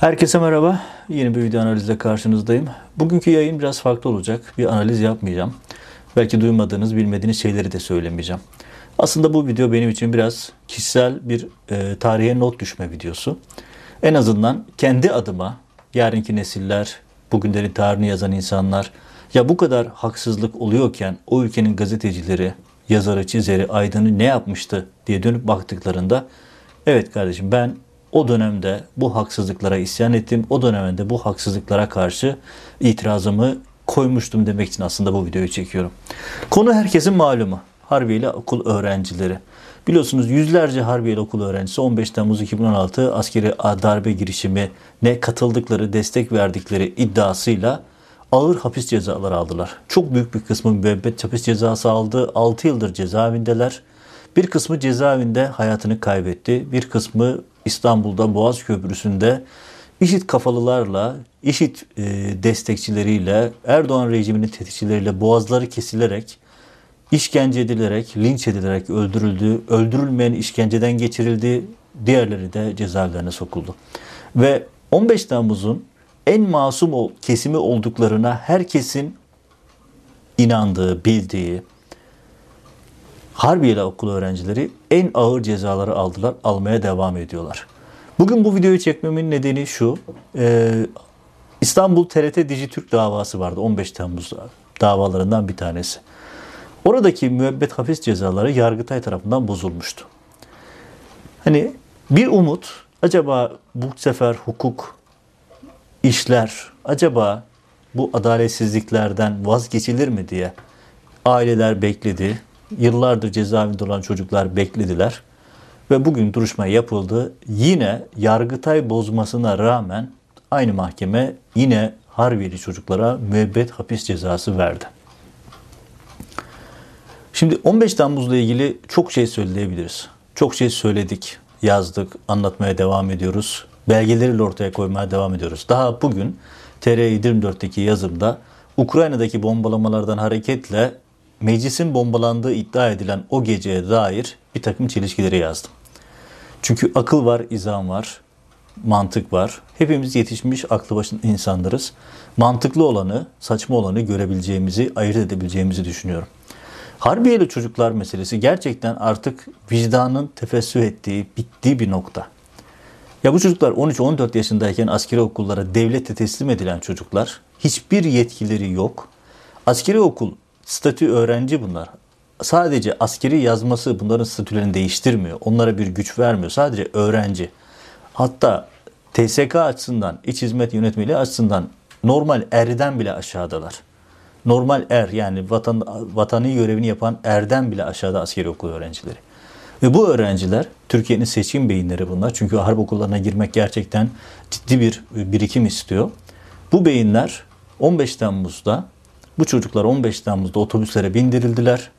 Herkese merhaba. Yeni bir video analizle karşınızdayım. Bugünkü yayın biraz farklı olacak. Bir analiz yapmayacağım. Belki duymadığınız, bilmediğiniz şeyleri de söylemeyeceğim. Aslında bu video benim için biraz kişisel bir e, tarihe not düşme videosu. En azından kendi adıma, yarınki nesiller, bugünlerin tarihini yazan insanlar, ya bu kadar haksızlık oluyorken o ülkenin gazetecileri, yazarı, çizeri, aydını ne yapmıştı diye dönüp baktıklarında evet kardeşim ben o dönemde bu haksızlıklara isyan ettim. O dönemde bu haksızlıklara karşı itirazımı koymuştum demek için aslında bu videoyu çekiyorum. Konu herkesin malumu. Harbiyeli okul öğrencileri. Biliyorsunuz yüzlerce Harbiyeli okul öğrencisi 15 Temmuz 2016 askeri darbe girişimi ne katıldıkları, destek verdikleri iddiasıyla ağır hapis cezaları aldılar. Çok büyük bir kısmı müebbet hapis cezası aldı. 6 yıldır cezaevindeler. Bir kısmı cezaevinde hayatını kaybetti. Bir kısmı İstanbul'da Boğaz Köprüsü'nde IŞİD kafalılarla, IŞİD e, destekçileriyle, Erdoğan rejiminin tetikçileriyle boğazları kesilerek, işkence edilerek, linç edilerek öldürüldü. Öldürülmeyen işkenceden geçirildi. Diğerleri de cezaevlerine sokuldu. Ve 15 Temmuz'un en masum kesimi olduklarına herkesin inandığı, bildiği, Harbiyeli okul öğrencileri en ağır cezaları aldılar, almaya devam ediyorlar. Bugün bu videoyu çekmemin nedeni şu. E, İstanbul TRT Dijitürk davası vardı 15 Temmuz davalarından bir tanesi. Oradaki müebbet hapis cezaları Yargıtay tarafından bozulmuştu. Hani bir umut acaba bu sefer hukuk işler acaba bu adaletsizliklerden vazgeçilir mi diye aileler bekledi, Yıllardır cezaevinde olan çocuklar beklediler. Ve bugün duruşma yapıldı. Yine Yargıtay bozmasına rağmen aynı mahkeme yine Harbiyeli çocuklara müebbet hapis cezası verdi. Şimdi 15 Temmuz'la ilgili çok şey söyleyebiliriz. Çok şey söyledik, yazdık, anlatmaya devam ediyoruz. Belgeleriyle ortaya koymaya devam ediyoruz. Daha bugün TR24'teki yazımda Ukrayna'daki bombalamalardan hareketle meclisin bombalandığı iddia edilen o geceye dair bir takım çelişkileri yazdım. Çünkü akıl var, izan var, mantık var. Hepimiz yetişmiş aklı başın insanlarız. Mantıklı olanı, saçma olanı görebileceğimizi, ayırt edebileceğimizi düşünüyorum. Harbiyeli çocuklar meselesi gerçekten artık vicdanın tefessüh ettiği, bittiği bir nokta. Ya bu çocuklar 13-14 yaşındayken askeri okullara devlete teslim edilen çocuklar. Hiçbir yetkileri yok. Askeri okul statü öğrenci bunlar. Sadece askeri yazması bunların statülerini değiştirmiyor. Onlara bir güç vermiyor. Sadece öğrenci. Hatta TSK açısından, iç hizmet yönetmeliği açısından normal erden bile aşağıdalar. Normal er yani vatan, vatani görevini yapan erden bile aşağıda askeri okul öğrencileri. Ve bu öğrenciler Türkiye'nin seçkin beyinleri bunlar. Çünkü harp okullarına girmek gerçekten ciddi bir birikim istiyor. Bu beyinler 15 Temmuz'da bu çocuklar 15 Temmuz'da otobüslere bindirildiler.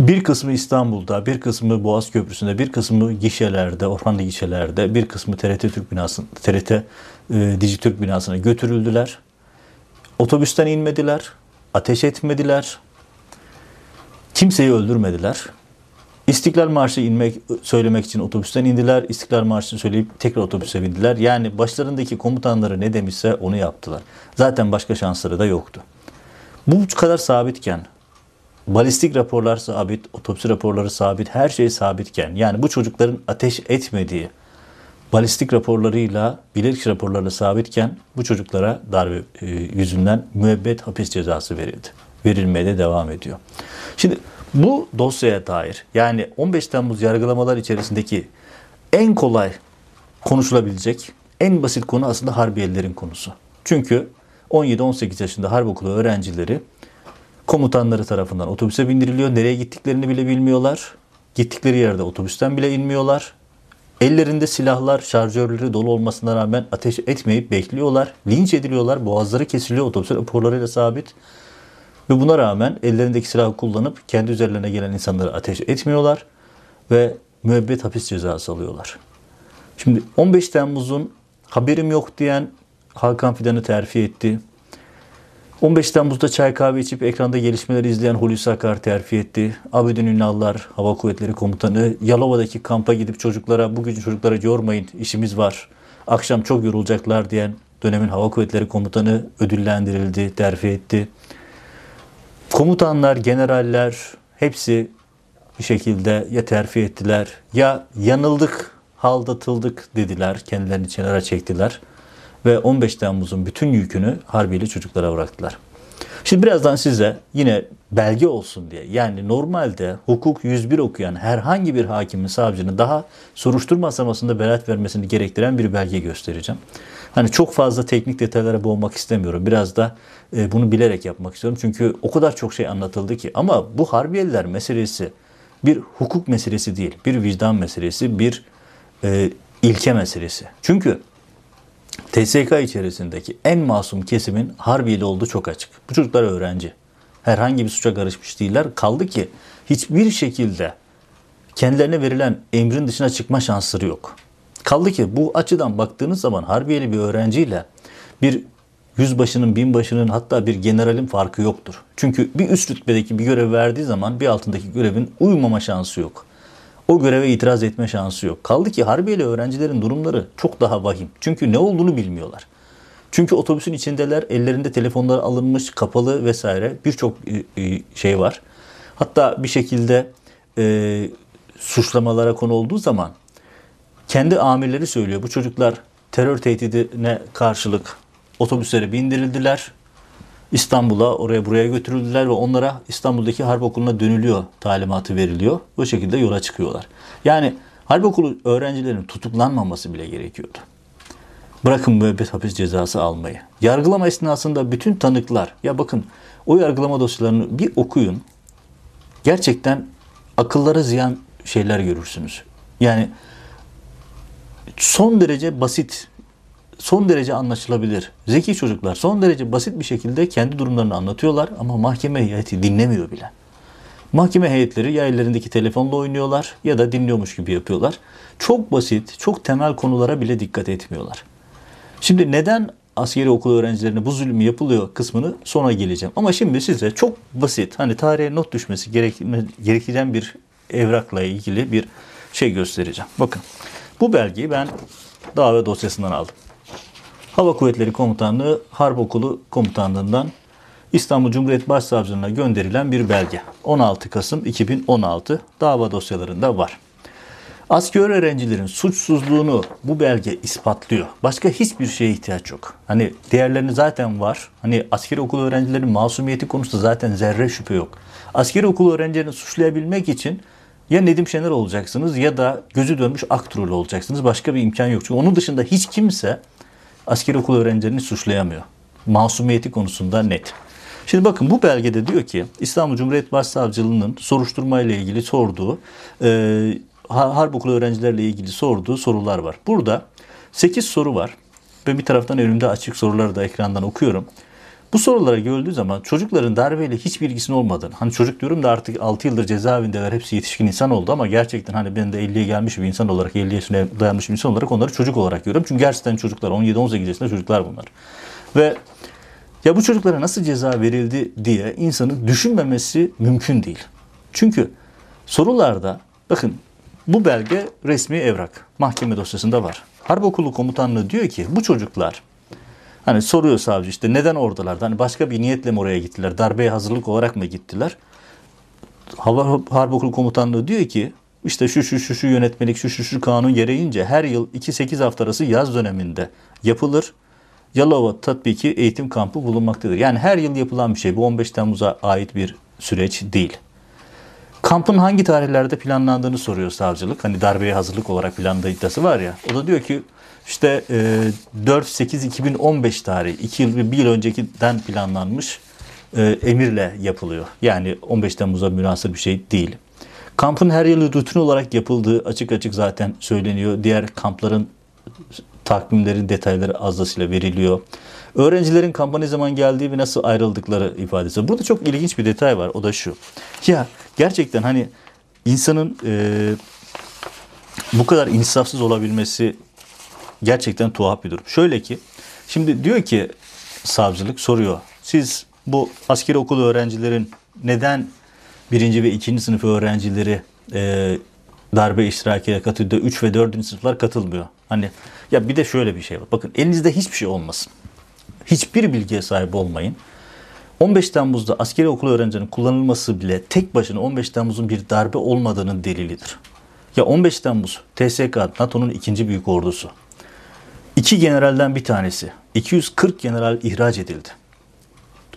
Bir kısmı İstanbul'da, bir kısmı Boğaz Köprüsü'nde, bir kısmı gişelerde, Orhanlı gişelerde, bir kısmı TRT Türk binasında, TRT e, Dijitürk binasına götürüldüler. Otobüsten inmediler, ateş etmediler, kimseyi öldürmediler. İstiklal Marşı inmek söylemek için otobüsten indiler. İstiklal Marşı söyleyip tekrar otobüse bindiler. Yani başlarındaki komutanları ne demişse onu yaptılar. Zaten başka şansları da yoktu. Bu kadar sabitken, balistik raporlar sabit, otopsi raporları sabit, her şey sabitken, yani bu çocukların ateş etmediği, balistik raporlarıyla, bilirkişi raporlarıyla sabitken bu çocuklara darbe e, yüzünden müebbet hapis cezası verildi. Verilmeye de devam ediyor. Şimdi bu dosyaya dair yani 15 Temmuz yargılamalar içerisindeki en kolay konuşulabilecek en basit konu aslında Harbiyelilerin konusu. Çünkü 17-18 yaşında harp okulu öğrencileri komutanları tarafından otobüse bindiriliyor. Nereye gittiklerini bile bilmiyorlar. Gittikleri yerde otobüsten bile inmiyorlar. Ellerinde silahlar, şarjörleri dolu olmasına rağmen ateş etmeyip bekliyorlar. Linç ediliyorlar. Boğazları kesiliyor. Otobüs raporlarıyla sabit. Ve buna rağmen ellerindeki silahı kullanıp kendi üzerlerine gelen insanları ateş etmiyorlar ve müebbet hapis cezası alıyorlar. Şimdi 15 Temmuz'un haberim yok diyen Hakan Fidan'ı terfi etti. 15 Temmuz'da çay kahve içip ekranda gelişmeleri izleyen Hulusi Akar terfi etti. Abidin Ünallar, Hava Kuvvetleri Komutanı, Yalova'daki kampa gidip çocuklara, bugün çocuklara yormayın, işimiz var. Akşam çok yorulacaklar diyen dönemin Hava Kuvvetleri Komutanı ödüllendirildi, terfi etti. Komutanlar, generaller hepsi bir şekilde ya terfi ettiler ya yanıldık, haldatıldık dediler. Kendilerini kenara çektiler. Ve 15 Temmuz'un bütün yükünü Harbiye çocuklara bıraktılar. Şimdi birazdan size yine belge olsun diye yani normalde hukuk 101 okuyan herhangi bir hakimin savcının daha soruşturma aşamasında beraat vermesini gerektiren bir belge göstereceğim. Hani çok fazla teknik detaylara boğmak istemiyorum. Biraz da e, bunu bilerek yapmak istiyorum. Çünkü o kadar çok şey anlatıldı ki. Ama bu Harbiyeliler meselesi bir hukuk meselesi değil. Bir vicdan meselesi, bir e, ilke meselesi. Çünkü TSK içerisindeki en masum kesimin Harbiyeli olduğu çok açık. Bu çocuklar öğrenci. Herhangi bir suça karışmış değiller. Kaldı ki hiçbir şekilde kendilerine verilen emrin dışına çıkma şansları yok. Kaldı ki bu açıdan baktığınız zaman Harbiyeli bir öğrenciyle bir yüzbaşının, binbaşının hatta bir generalin farkı yoktur. Çünkü bir üst rütbedeki bir görev verdiği zaman bir altındaki görevin uymama şansı yok. O göreve itiraz etme şansı yok. Kaldı ki Harbiyeli öğrencilerin durumları çok daha vahim. Çünkü ne olduğunu bilmiyorlar. Çünkü otobüsün içindeler, ellerinde telefonlar alınmış, kapalı vesaire birçok e, e, şey var. Hatta bir şekilde e, suçlamalara konu olduğu zaman kendi amirleri söylüyor. Bu çocuklar terör tehdidine karşılık otobüslere bindirildiler. İstanbul'a oraya buraya götürüldüler ve onlara İstanbul'daki harp okuluna dönülüyor talimatı veriliyor. Bu şekilde yola çıkıyorlar. Yani harp okulu öğrencilerin tutuklanmaması bile gerekiyordu. Bırakın müebbet hapis cezası almayı. Yargılama esnasında bütün tanıklar, ya bakın o yargılama dosyalarını bir okuyun. Gerçekten akıllara ziyan şeyler görürsünüz. Yani son derece basit, son derece anlaşılabilir. Zeki çocuklar son derece basit bir şekilde kendi durumlarını anlatıyorlar ama mahkeme heyeti dinlemiyor bile. Mahkeme heyetleri ya ellerindeki telefonla oynuyorlar ya da dinliyormuş gibi yapıyorlar. Çok basit, çok temel konulara bile dikkat etmiyorlar. Şimdi neden askeri okul öğrencilerine bu zulüm yapılıyor kısmını sonra geleceğim. Ama şimdi size çok basit hani tarihe not düşmesi gereken bir evrakla ilgili bir şey göstereceğim. Bakın bu belgeyi ben dava dosyasından aldım. Hava Kuvvetleri Komutanlığı Harp Okulu Komutanlığından İstanbul Cumhuriyet Başsavcılığına gönderilen bir belge. 16 Kasım 2016 dava dosyalarında var. Asker öğrencilerin suçsuzluğunu bu belge ispatlıyor. Başka hiçbir şeye ihtiyaç yok. Hani değerlerini zaten var. Hani askeri okul öğrencilerinin masumiyeti konusunda zaten zerre şüphe yok. Askeri okul öğrencilerini suçlayabilmek için ya Nedim Şener olacaksınız ya da gözü dönmüş Akturul olacaksınız. Başka bir imkan yok. Çünkü onun dışında hiç kimse askeri okul öğrencilerini suçlayamıyor. Masumiyeti konusunda net. Şimdi bakın bu belgede diyor ki İstanbul Cumhuriyet Başsavcılığı'nın soruşturma ile ilgili sorduğu e, harp okulu öğrencilerle ilgili sorduğu sorular var. Burada 8 soru var. Ben bir taraftan önümde açık soruları da ekrandan okuyorum. Bu sorulara görüldüğü zaman çocukların darbeyle hiç bilgisinin olmadığını, hani çocuk diyorum da artık 6 yıldır cezaevindeler, hepsi yetişkin insan oldu ama gerçekten hani ben de 50'ye gelmiş bir insan olarak, 50 yaşına dayanmış bir insan olarak onları çocuk olarak görüyorum. Çünkü gerçekten çocuklar, 17-18 yaşında çocuklar bunlar. Ve ya bu çocuklara nasıl ceza verildi diye insanın düşünmemesi mümkün değil. Çünkü sorularda bakın bu belge resmi evrak. Mahkeme dosyasında var. Harp Okulu Komutanlığı diyor ki bu çocuklar hani soruyor savcı işte neden oradalardı? Hani başka bir niyetle mi oraya gittiler? Darbeye hazırlık olarak mı gittiler? Hava Harp Okulu Komutanlığı diyor ki işte şu şu şu şu yönetmelik şu şu şu kanun gereğince her yıl 2-8 hafta arası yaz döneminde yapılır. Yalova tatbiki eğitim kampı bulunmaktadır. Yani her yıl yapılan bir şey. Bu 15 Temmuz'a ait bir süreç değil. Kampın hangi tarihlerde planlandığını soruyor savcılık. Hani darbeye hazırlık olarak planladığı iddiası var ya. O da diyor ki işte e, 4-8-2015 tarihi 2 yıl bir yıl öncekiden planlanmış e, emirle yapılıyor. Yani 15 Temmuz'a münasır bir şey değil. Kampın her yıl rutin olarak yapıldığı açık açık zaten söyleniyor. Diğer kampların takvimlerin detayları azdasıyla veriliyor. Öğrencilerin kampa ne zaman geldiği ve nasıl ayrıldıkları ifadesi. Burada çok ilginç bir detay var. O da şu. Ya gerçekten hani insanın e, bu kadar insafsız olabilmesi gerçekten tuhaf bir durum. Şöyle ki şimdi diyor ki savcılık soruyor. Siz bu askeri okul öğrencilerin neden birinci ve ikinci sınıf öğrencileri e, darbe iştirakiyle katılıyor. 3 ve 4. sınıflar katılmıyor. Hani ya bir de şöyle bir şey var. Bakın elinizde hiçbir şey olmasın. Hiçbir bilgiye sahip olmayın. 15 Temmuz'da askeri okul öğrencilerinin kullanılması bile tek başına 15 Temmuz'un bir darbe olmadığının delilidir. Ya 15 Temmuz TSK NATO'nun ikinci büyük ordusu. İki generalden bir tanesi 240 general ihraç edildi.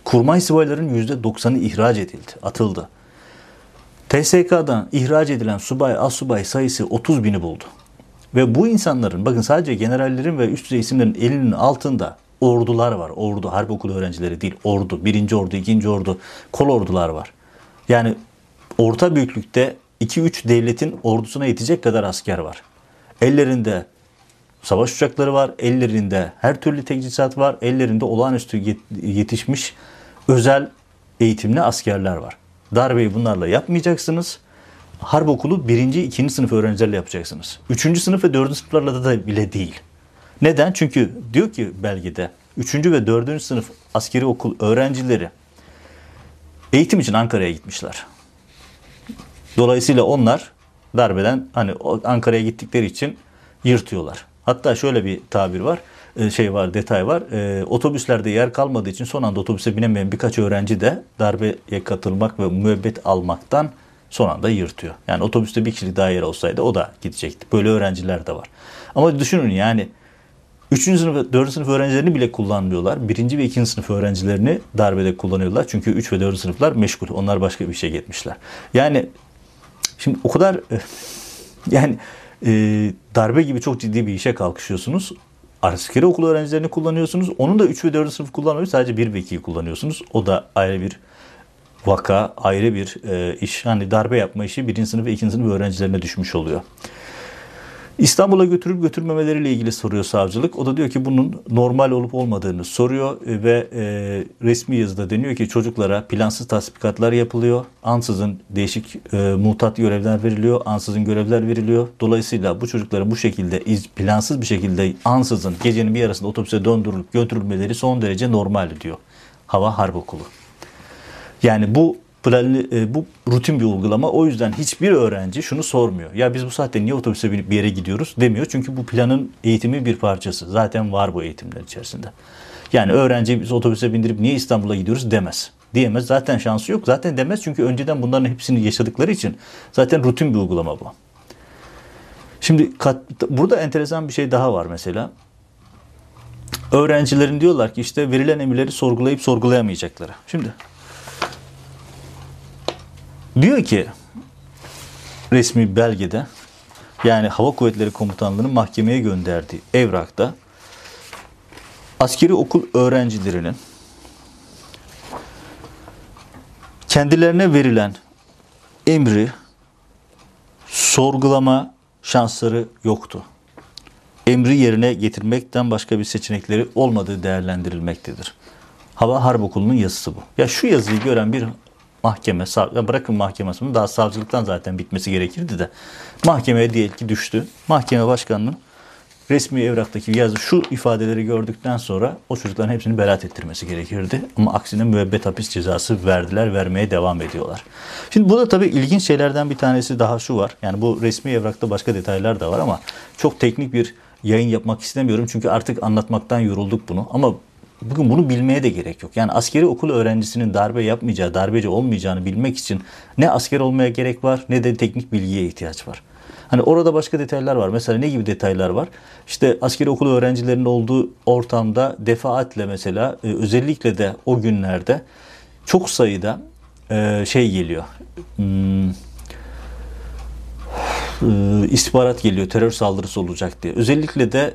Kurmay subayların %90'ı ihraç edildi, atıldı. TSK'dan ihraç edilen subay, asubay sayısı 30 bini buldu. Ve bu insanların bakın sadece generallerin ve üst düzey isimlerin elinin altında ordular var. Ordu, harp okulu öğrencileri değil, ordu. Birinci ordu, ikinci ordu, kol ordular var. Yani orta büyüklükte 2-3 devletin ordusuna yetecek kadar asker var. Ellerinde savaş uçakları var, ellerinde her türlü teçhizat var, ellerinde olağanüstü yetişmiş özel eğitimli askerler var. Darbeyi bunlarla yapmayacaksınız. Harp okulu birinci, ikinci sınıf öğrencilerle yapacaksınız. Üçüncü sınıf ve dördüncü sınıflarla da bile değil. Neden? Çünkü diyor ki belgede üçüncü ve dördüncü sınıf askeri okul öğrencileri eğitim için Ankara'ya gitmişler. Dolayısıyla onlar darbeden hani Ankara'ya gittikleri için yırtıyorlar. Hatta şöyle bir tabir var, e, şey var, detay var. E, otobüslerde yer kalmadığı için son anda otobüse binemeyen birkaç öğrenci de darbeye katılmak ve müebbet almaktan son anda yırtıyor. Yani otobüste bir kişilik daha yer olsaydı o da gidecekti. Böyle öğrenciler de var. Ama düşünün yani 3. sınıf, 4. sınıf öğrencilerini bile kullanmıyorlar. 1. ve 2. sınıf öğrencilerini darbede kullanıyorlar. Çünkü 3 ve 4. sınıflar meşgul. Onlar başka bir şey gitmişler. Yani şimdi o kadar yani e, darbe gibi çok ciddi bir işe kalkışıyorsunuz. Askeri okul öğrencilerini kullanıyorsunuz. Onun da 3 ve 4. sınıf kullanmıyor. Sadece 1 ve 2'yi kullanıyorsunuz. O da ayrı bir vaka, ayrı bir e, iş. Hani darbe yapma işi 1. sınıf ve 2. sınıf öğrencilerine düşmüş oluyor. İstanbul'a götürüp götürmemeleriyle ilgili soruyor savcılık. O da diyor ki bunun normal olup olmadığını soruyor ve e, resmi yazıda deniyor ki çocuklara plansız tasbikatlar yapılıyor. Ansızın değişik e, mutat görevler veriliyor, ansızın görevler veriliyor. Dolayısıyla bu çocuklara bu şekilde plansız bir şekilde ansızın gecenin bir yarısında otobüse döndürülüp götürülmeleri son derece normal diyor. Hava Harp Okulu. Yani bu planlı, e, bu rutin bir uygulama. O yüzden hiçbir öğrenci şunu sormuyor. Ya biz bu saatte niye otobüse binip bir yere gidiyoruz demiyor. Çünkü bu planın eğitimi bir parçası. Zaten var bu eğitimler içerisinde. Yani öğrenci biz otobüse bindirip niye İstanbul'a gidiyoruz demez. Diyemez. Zaten şansı yok. Zaten demez çünkü önceden bunların hepsini yaşadıkları için zaten rutin bir uygulama bu. Şimdi kat, burada enteresan bir şey daha var mesela. Öğrencilerin diyorlar ki işte verilen emirleri sorgulayıp sorgulayamayacakları. Şimdi Diyor ki resmi belgede yani Hava Kuvvetleri Komutanlığı'nın mahkemeye gönderdiği evrakta askeri okul öğrencilerinin kendilerine verilen emri sorgulama şansları yoktu. Emri yerine getirmekten başka bir seçenekleri olmadığı değerlendirilmektedir. Hava Harp Okulu'nun yazısı bu. Ya şu yazıyı gören bir mahkeme, bırakın mahkemesini daha savcılıktan zaten bitmesi gerekirdi de mahkemeye diyelim ki düştü. Mahkeme başkanının resmi evraktaki yazı şu ifadeleri gördükten sonra o çocukların hepsini beraat ettirmesi gerekirdi. Ama aksine müebbet hapis cezası verdiler, vermeye devam ediyorlar. Şimdi bu da tabii ilginç şeylerden bir tanesi daha şu var. Yani bu resmi evrakta başka detaylar da var ama çok teknik bir yayın yapmak istemiyorum. Çünkü artık anlatmaktan yorulduk bunu. Ama Bugün bunu bilmeye de gerek yok. Yani askeri okul öğrencisinin darbe yapmayacağı, darbeci olmayacağını bilmek için ne asker olmaya gerek var ne de teknik bilgiye ihtiyaç var. Hani orada başka detaylar var. Mesela ne gibi detaylar var? İşte askeri okul öğrencilerinin olduğu ortamda defaatle mesela e, özellikle de o günlerde çok sayıda e, şey geliyor. Hmm, e, istihbarat geliyor terör saldırısı olacak diye. Özellikle de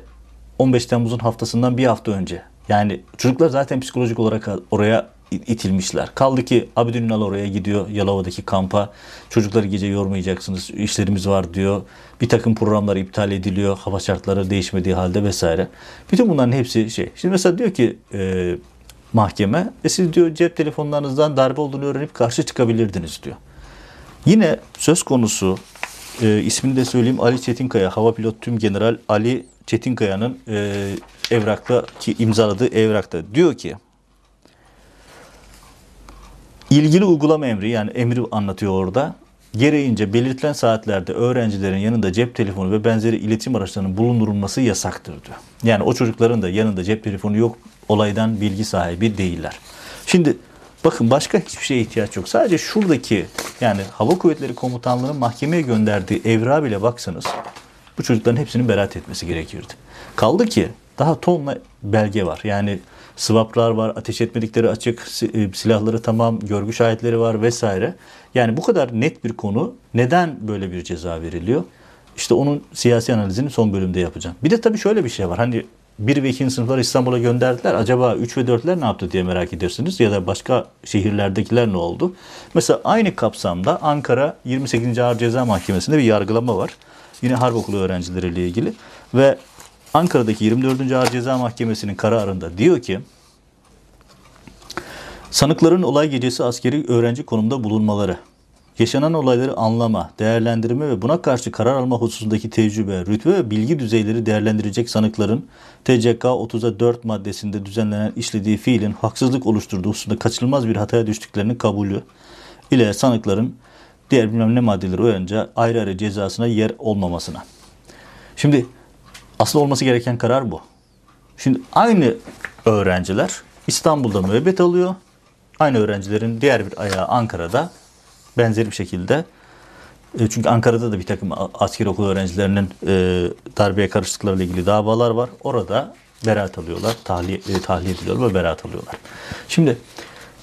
15 Temmuz'un haftasından bir hafta önce yani çocuklar zaten psikolojik olarak oraya itilmişler. Kaldı ki Abidin Ünal oraya gidiyor Yalova'daki kampa. Çocukları gece yormayacaksınız, işlerimiz var diyor. Bir takım programlar iptal ediliyor, hava şartları değişmediği halde vesaire. Bütün bunların hepsi şey. Şimdi mesela diyor ki e, mahkeme, e siz diyor cep telefonlarınızdan darbe olduğunu öğrenip karşı çıkabilirdiniz diyor. Yine söz konusu e, ismini de söyleyeyim Ali Çetinkaya, Hava Pilot Tüm General Ali Çetinkaya'nın e, evrakta ki imzaladığı evrakta diyor ki ilgili uygulama emri yani emri anlatıyor orada. gereğince belirtilen saatlerde öğrencilerin yanında cep telefonu ve benzeri iletişim araçlarının bulundurulması yasaktır diyor. Yani o çocukların da yanında cep telefonu yok olaydan bilgi sahibi değiller. Şimdi bakın başka hiçbir şeye ihtiyaç yok. Sadece şuradaki yani Hava Kuvvetleri Komutanlığı'nın mahkemeye gönderdiği evra bile baksanız bu çocukların hepsinin beraat etmesi gerekirdi. Kaldı ki daha tonla belge var. Yani swaplar var, ateş etmedikleri açık, e, silahları tamam, görgü şahitleri var vesaire. Yani bu kadar net bir konu neden böyle bir ceza veriliyor? İşte onun siyasi analizini son bölümde yapacağım. Bir de tabii şöyle bir şey var. Hani 1 ve 2. sınıfları İstanbul'a gönderdiler. Acaba 3 ve 4'ler ne yaptı diye merak edersiniz. Ya da başka şehirlerdekiler ne oldu? Mesela aynı kapsamda Ankara 28. Ağır Ceza Mahkemesi'nde bir yargılama var. Yine harp okulu öğrencileriyle ilgili. Ve Ankara'daki 24. Ağır Ceza Mahkemesi'nin kararında diyor ki sanıkların olay gecesi askeri öğrenci konumda bulunmaları, yaşanan olayları anlama, değerlendirme ve buna karşı karar alma hususundaki tecrübe, rütbe ve bilgi düzeyleri değerlendirecek sanıkların TCK 30'a 4 maddesinde düzenlenen işlediği fiilin haksızlık oluşturduğu hususunda kaçınılmaz bir hataya düştüklerinin kabulü ile sanıkların diğer bilmem ne maddeleri uyarınca ayrı ayrı cezasına yer olmamasına. Şimdi Asıl olması gereken karar bu. Şimdi aynı öğrenciler İstanbul'da müebbet alıyor. Aynı öğrencilerin diğer bir ayağı Ankara'da benzer bir şekilde e, çünkü Ankara'da da bir takım asker okul öğrencilerinin e, darbeye karıştıklarıyla ilgili davalar var. Orada beraat alıyorlar, tahliye, e, tahliye ediliyorlar ve beraat alıyorlar. Şimdi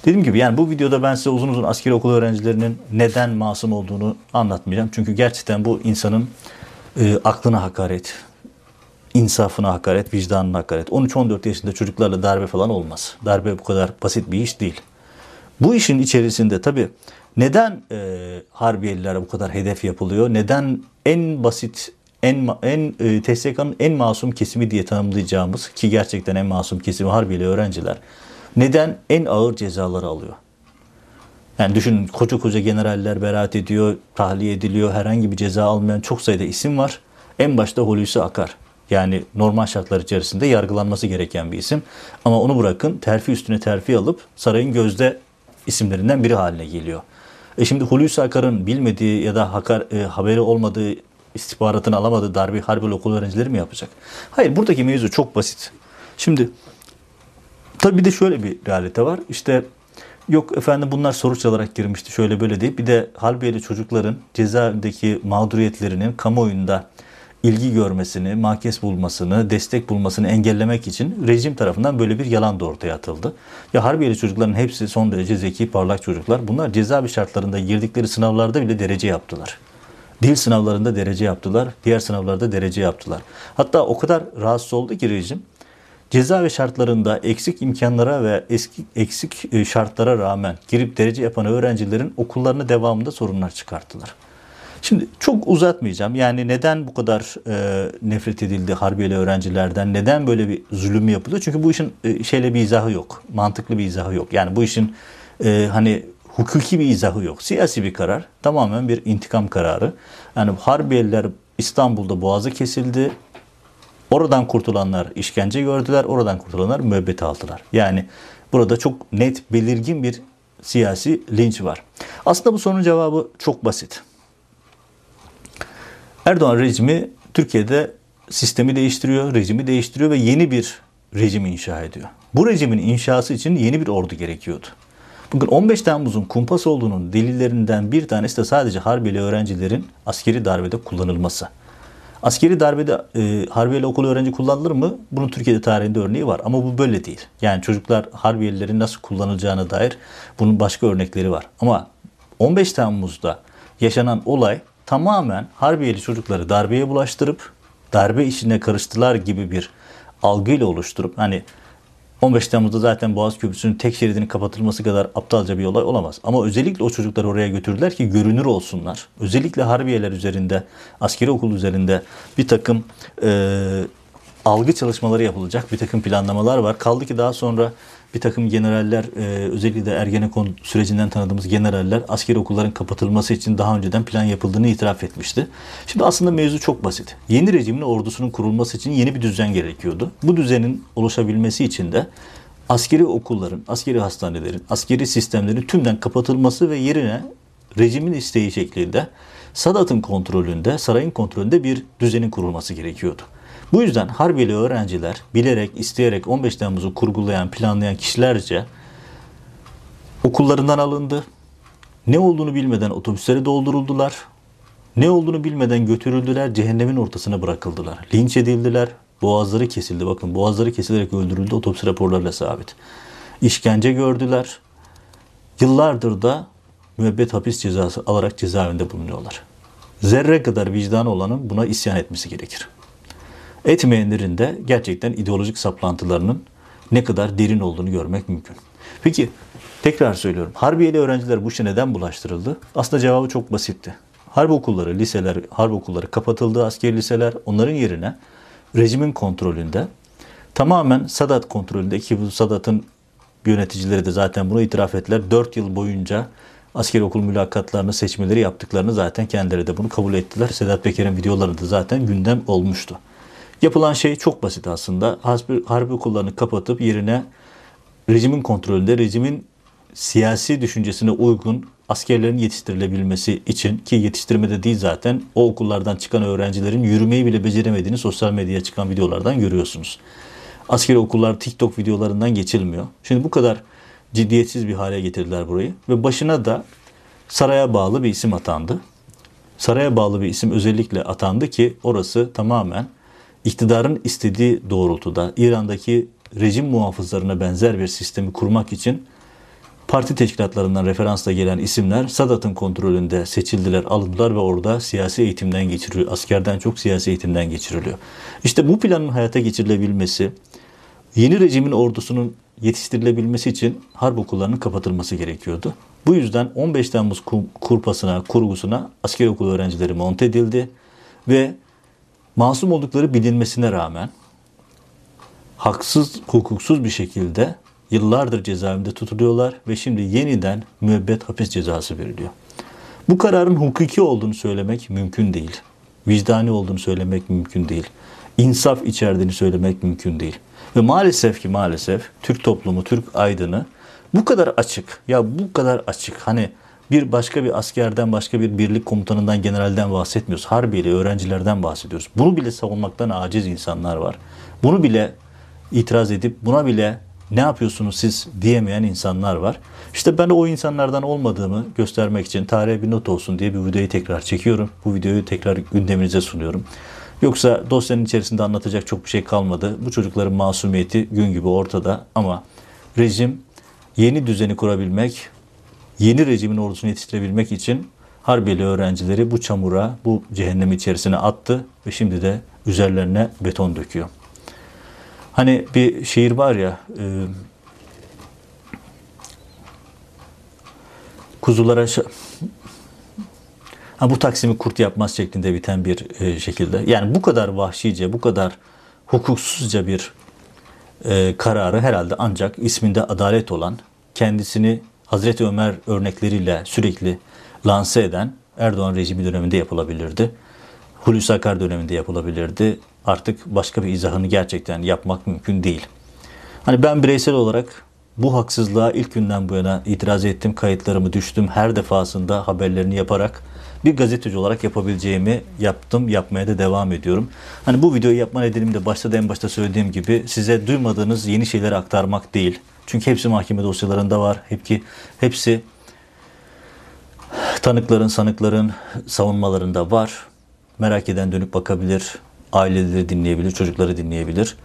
dediğim gibi yani bu videoda ben size uzun uzun asker okul öğrencilerinin neden masum olduğunu anlatmayacağım. Çünkü gerçekten bu insanın e, aklına hakaret, insafına hakaret, vicdanına hakaret. 13-14 yaşında çocuklarla darbe falan olmaz. Darbe bu kadar basit bir iş değil. Bu işin içerisinde tabii neden e, Harbiyelilere bu kadar hedef yapılıyor? Neden en basit, en en e, TSK'nın en masum kesimi diye tanımlayacağımız ki gerçekten en masum kesimi Harbiyeli öğrenciler neden en ağır cezaları alıyor? Yani düşünün koca koca generaller beraat ediyor, tahliye ediliyor, herhangi bir ceza almayan çok sayıda isim var. En başta Hulusi Akar. Yani normal şartlar içerisinde yargılanması gereken bir isim. Ama onu bırakın terfi üstüne terfi alıp sarayın gözde isimlerinden biri haline geliyor. E şimdi Hulusi Akar'ın bilmediği ya da hakar, e, haberi olmadığı istihbaratını alamadığı darbe harbi okul öğrencileri mi yapacak? Hayır buradaki mevzu çok basit. Şimdi tabii bir de şöyle bir realite var. İşte yok efendim bunlar soruç alarak girmişti şöyle böyle deyip bir de Harbiyeli çocukların cezaevindeki mağduriyetlerinin kamuoyunda ilgi görmesini, makes bulmasını, destek bulmasını engellemek için rejim tarafından böyle bir yalan da ortaya atıldı. Ya Harbiyeli çocukların hepsi son derece zeki, parlak çocuklar. Bunlar cezaevi şartlarında girdikleri sınavlarda bile derece yaptılar. Dil sınavlarında derece yaptılar, diğer sınavlarda derece yaptılar. Hatta o kadar rahatsız oldu ki rejim, cezaevi şartlarında eksik imkanlara ve eski, eksik e, şartlara rağmen girip derece yapan öğrencilerin okullarına devamında sorunlar çıkarttılar. Şimdi çok uzatmayacağım. Yani neden bu kadar e, nefret edildi Harbiyeli öğrencilerden? Neden böyle bir zulüm yapılıyor? Çünkü bu işin e, şeyle bir izahı yok. Mantıklı bir izahı yok. Yani bu işin e, hani hukuki bir izahı yok. Siyasi bir karar. Tamamen bir intikam kararı. Yani Harbiyeliler İstanbul'da boğazı kesildi. Oradan kurtulanlar işkence gördüler. Oradan kurtulanlar müebbet aldılar. Yani burada çok net, belirgin bir siyasi linç var. Aslında bu sorunun cevabı çok basit. Erdoğan rejimi Türkiye'de sistemi değiştiriyor, rejimi değiştiriyor ve yeni bir rejim inşa ediyor. Bu rejimin inşası için yeni bir ordu gerekiyordu. Bugün 15 Temmuz'un kumpas olduğunun delillerinden bir tanesi de sadece Harbiyeli öğrencilerin askeri darbede kullanılması. Askeri darbede e, Harbiyeli okul öğrenci kullanılır mı? Bunun Türkiye'de tarihinde örneği var ama bu böyle değil. Yani çocuklar Harbiyelilerin nasıl kullanılacağına dair bunun başka örnekleri var. Ama 15 Temmuz'da yaşanan olay tamamen Harbiyeli çocukları darbeye bulaştırıp darbe işine karıştılar gibi bir algıyla oluşturup hani 15 Temmuz'da zaten Boğaz Köprüsü'nün tek şeridinin kapatılması kadar aptalca bir olay olamaz. Ama özellikle o çocukları oraya götürdüler ki görünür olsunlar. Özellikle Harbiyeler üzerinde, askeri okul üzerinde bir takım e, algı çalışmaları yapılacak, bir takım planlamalar var. Kaldı ki daha sonra bir takım generaller e, özellikle Ergenekon sürecinden tanıdığımız generaller askeri okulların kapatılması için daha önceden plan yapıldığını itiraf etmişti. Şimdi aslında mevzu çok basit. Yeni rejimin ordusunun kurulması için yeni bir düzen gerekiyordu. Bu düzenin oluşabilmesi için de askeri okulların, askeri hastanelerin, askeri sistemlerin tümden kapatılması ve yerine rejimin isteği şeklinde Sadat'ın kontrolünde, sarayın kontrolünde bir düzenin kurulması gerekiyordu. Bu yüzden Harbiyeli öğrenciler bilerek, isteyerek 15 Temmuz'u kurgulayan, planlayan kişilerce okullarından alındı. Ne olduğunu bilmeden otobüslere dolduruldular. Ne olduğunu bilmeden götürüldüler, cehennemin ortasına bırakıldılar. Linç edildiler, boğazları kesildi. Bakın boğazları kesilerek öldürüldü otopsi raporlarıyla sabit. İşkence gördüler. Yıllardır da müebbet hapis cezası alarak cezaevinde bulunuyorlar. Zerre kadar vicdanı olanın buna isyan etmesi gerekir. Etmeyenlerin de gerçekten ideolojik saplantılarının ne kadar derin olduğunu görmek mümkün. Peki tekrar söylüyorum. Harbiyeli öğrenciler bu işe neden bulaştırıldı? Aslında cevabı çok basitti. Harp okulları, liseler, harp okulları kapatıldı, askeri liseler. Onların yerine rejimin kontrolünde tamamen Sadat kontrolünde ki bu Sadat'ın yöneticileri de zaten bunu itiraf ettiler. 4 yıl boyunca askeri okul mülakatlarını, seçmeleri yaptıklarını zaten kendileri de bunu kabul ettiler. Sedat Peker'in videolarında zaten gündem olmuştu. Yapılan şey çok basit aslında. Harbi okullarını kapatıp yerine rejimin kontrolünde, rejimin siyasi düşüncesine uygun askerlerin yetiştirilebilmesi için ki yetiştirmede değil zaten o okullardan çıkan öğrencilerin yürümeyi bile beceremediğini sosyal medyaya çıkan videolardan görüyorsunuz. Askeri okullar TikTok videolarından geçilmiyor. Şimdi bu kadar ciddiyetsiz bir hale getirdiler burayı ve başına da saraya bağlı bir isim atandı. Saraya bağlı bir isim özellikle atandı ki orası tamamen iktidarın istediği doğrultuda İran'daki rejim muhafızlarına benzer bir sistemi kurmak için parti teşkilatlarından referansla gelen isimler Sadat'ın kontrolünde seçildiler, alındılar ve orada siyasi eğitimden geçiriliyor. Askerden çok siyasi eğitimden geçiriliyor. İşte bu planın hayata geçirilebilmesi, yeni rejimin ordusunun yetiştirilebilmesi için harp okullarının kapatılması gerekiyordu. Bu yüzden 15 Temmuz kurpasına, kurgusuna asker okulu öğrencileri monte edildi ve masum oldukları bilinmesine rağmen haksız, hukuksuz bir şekilde yıllardır cezaevinde tutuluyorlar ve şimdi yeniden müebbet hapis cezası veriliyor. Bu kararın hukuki olduğunu söylemek mümkün değil. Vicdani olduğunu söylemek mümkün değil. İnsaf içerdiğini söylemek mümkün değil. Ve maalesef ki maalesef Türk toplumu, Türk aydını bu kadar açık. Ya bu kadar açık. Hani bir başka bir askerden, başka bir birlik komutanından, generalden bahsetmiyoruz. Harbiyeli öğrencilerden bahsediyoruz. Bunu bile savunmaktan aciz insanlar var. Bunu bile itiraz edip buna bile ne yapıyorsunuz siz diyemeyen insanlar var. İşte ben o insanlardan olmadığımı göstermek için tarihe bir not olsun diye bir videoyu tekrar çekiyorum. Bu videoyu tekrar gündeminize sunuyorum. Yoksa dosyanın içerisinde anlatacak çok bir şey kalmadı. Bu çocukların masumiyeti gün gibi ortada ama rejim yeni düzeni kurabilmek, yeni rejimin ordusunu yetiştirebilmek için Harbiyeli öğrencileri bu çamura, bu cehennem içerisine attı ve şimdi de üzerlerine beton döküyor. Hani bir şiir var ya, e, kuzulara ha, bu Taksim'i kurt yapmaz şeklinde biten bir e, şekilde. Yani bu kadar vahşice, bu kadar hukuksuzca bir e, kararı herhalde ancak isminde adalet olan, kendisini Hazreti Ömer örnekleriyle sürekli lanse eden Erdoğan rejimi döneminde yapılabilirdi. Hulusi Akar döneminde yapılabilirdi. Artık başka bir izahını gerçekten yapmak mümkün değil. Hani ben bireysel olarak bu haksızlığa ilk günden bu yana itiraz ettim, kayıtlarımı düştüm. Her defasında haberlerini yaparak bir gazeteci olarak yapabileceğimi yaptım, yapmaya da devam ediyorum. Hani bu videoyu yapma nedenim de başta da en başta söylediğim gibi size duymadığınız yeni şeyleri aktarmak değil. Çünkü hepsi mahkeme dosyalarında var. Hepsi, hepsi tanıkların, sanıkların savunmalarında var. Merak eden dönüp bakabilir, aileleri dinleyebilir, çocukları dinleyebilir.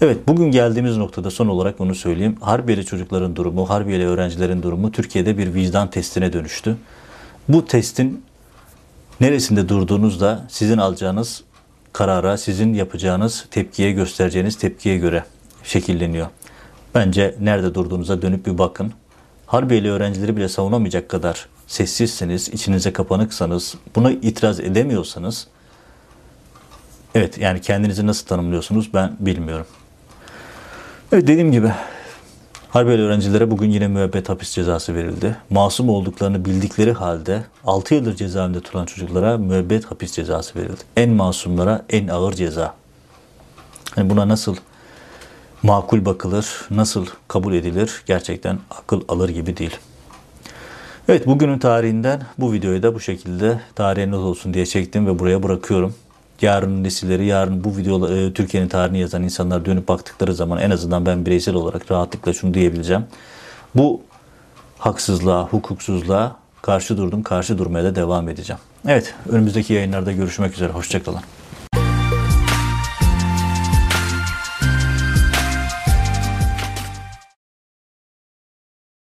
Evet bugün geldiğimiz noktada son olarak onu söyleyeyim. Harbiyeli çocukların durumu, Harbiyeli öğrencilerin durumu Türkiye'de bir vicdan testine dönüştü. Bu testin neresinde durduğunuzda sizin alacağınız karara, sizin yapacağınız tepkiye, göstereceğiniz tepkiye göre şekilleniyor. Bence nerede durduğunuza dönüp bir bakın. Harbiyeli öğrencileri bile savunamayacak kadar sessizseniz, içinize kapanıksanız, buna itiraz edemiyorsanız evet yani kendinizi nasıl tanımlıyorsunuz ben bilmiyorum. Evet dediğim gibi Harbiyeli öğrencilere bugün yine müebbet hapis cezası verildi. Masum olduklarını bildikleri halde 6 yıldır cezaevinde tutulan çocuklara müebbet hapis cezası verildi. En masumlara en ağır ceza. Yani buna nasıl makul bakılır, nasıl kabul edilir gerçekten akıl alır gibi değil. Evet bugünün tarihinden bu videoyu da bu şekilde tarihe not olsun diye çektim ve buraya bırakıyorum. Yarın nesilleri, yarın bu video e, Türkiye'nin tarihini yazan insanlar dönüp baktıkları zaman en azından ben bireysel olarak rahatlıkla şunu diyebileceğim. Bu haksızlığa, hukuksuzluğa karşı durdum, karşı durmaya da devam edeceğim. Evet, önümüzdeki yayınlarda görüşmek üzere. Hoşçakalın.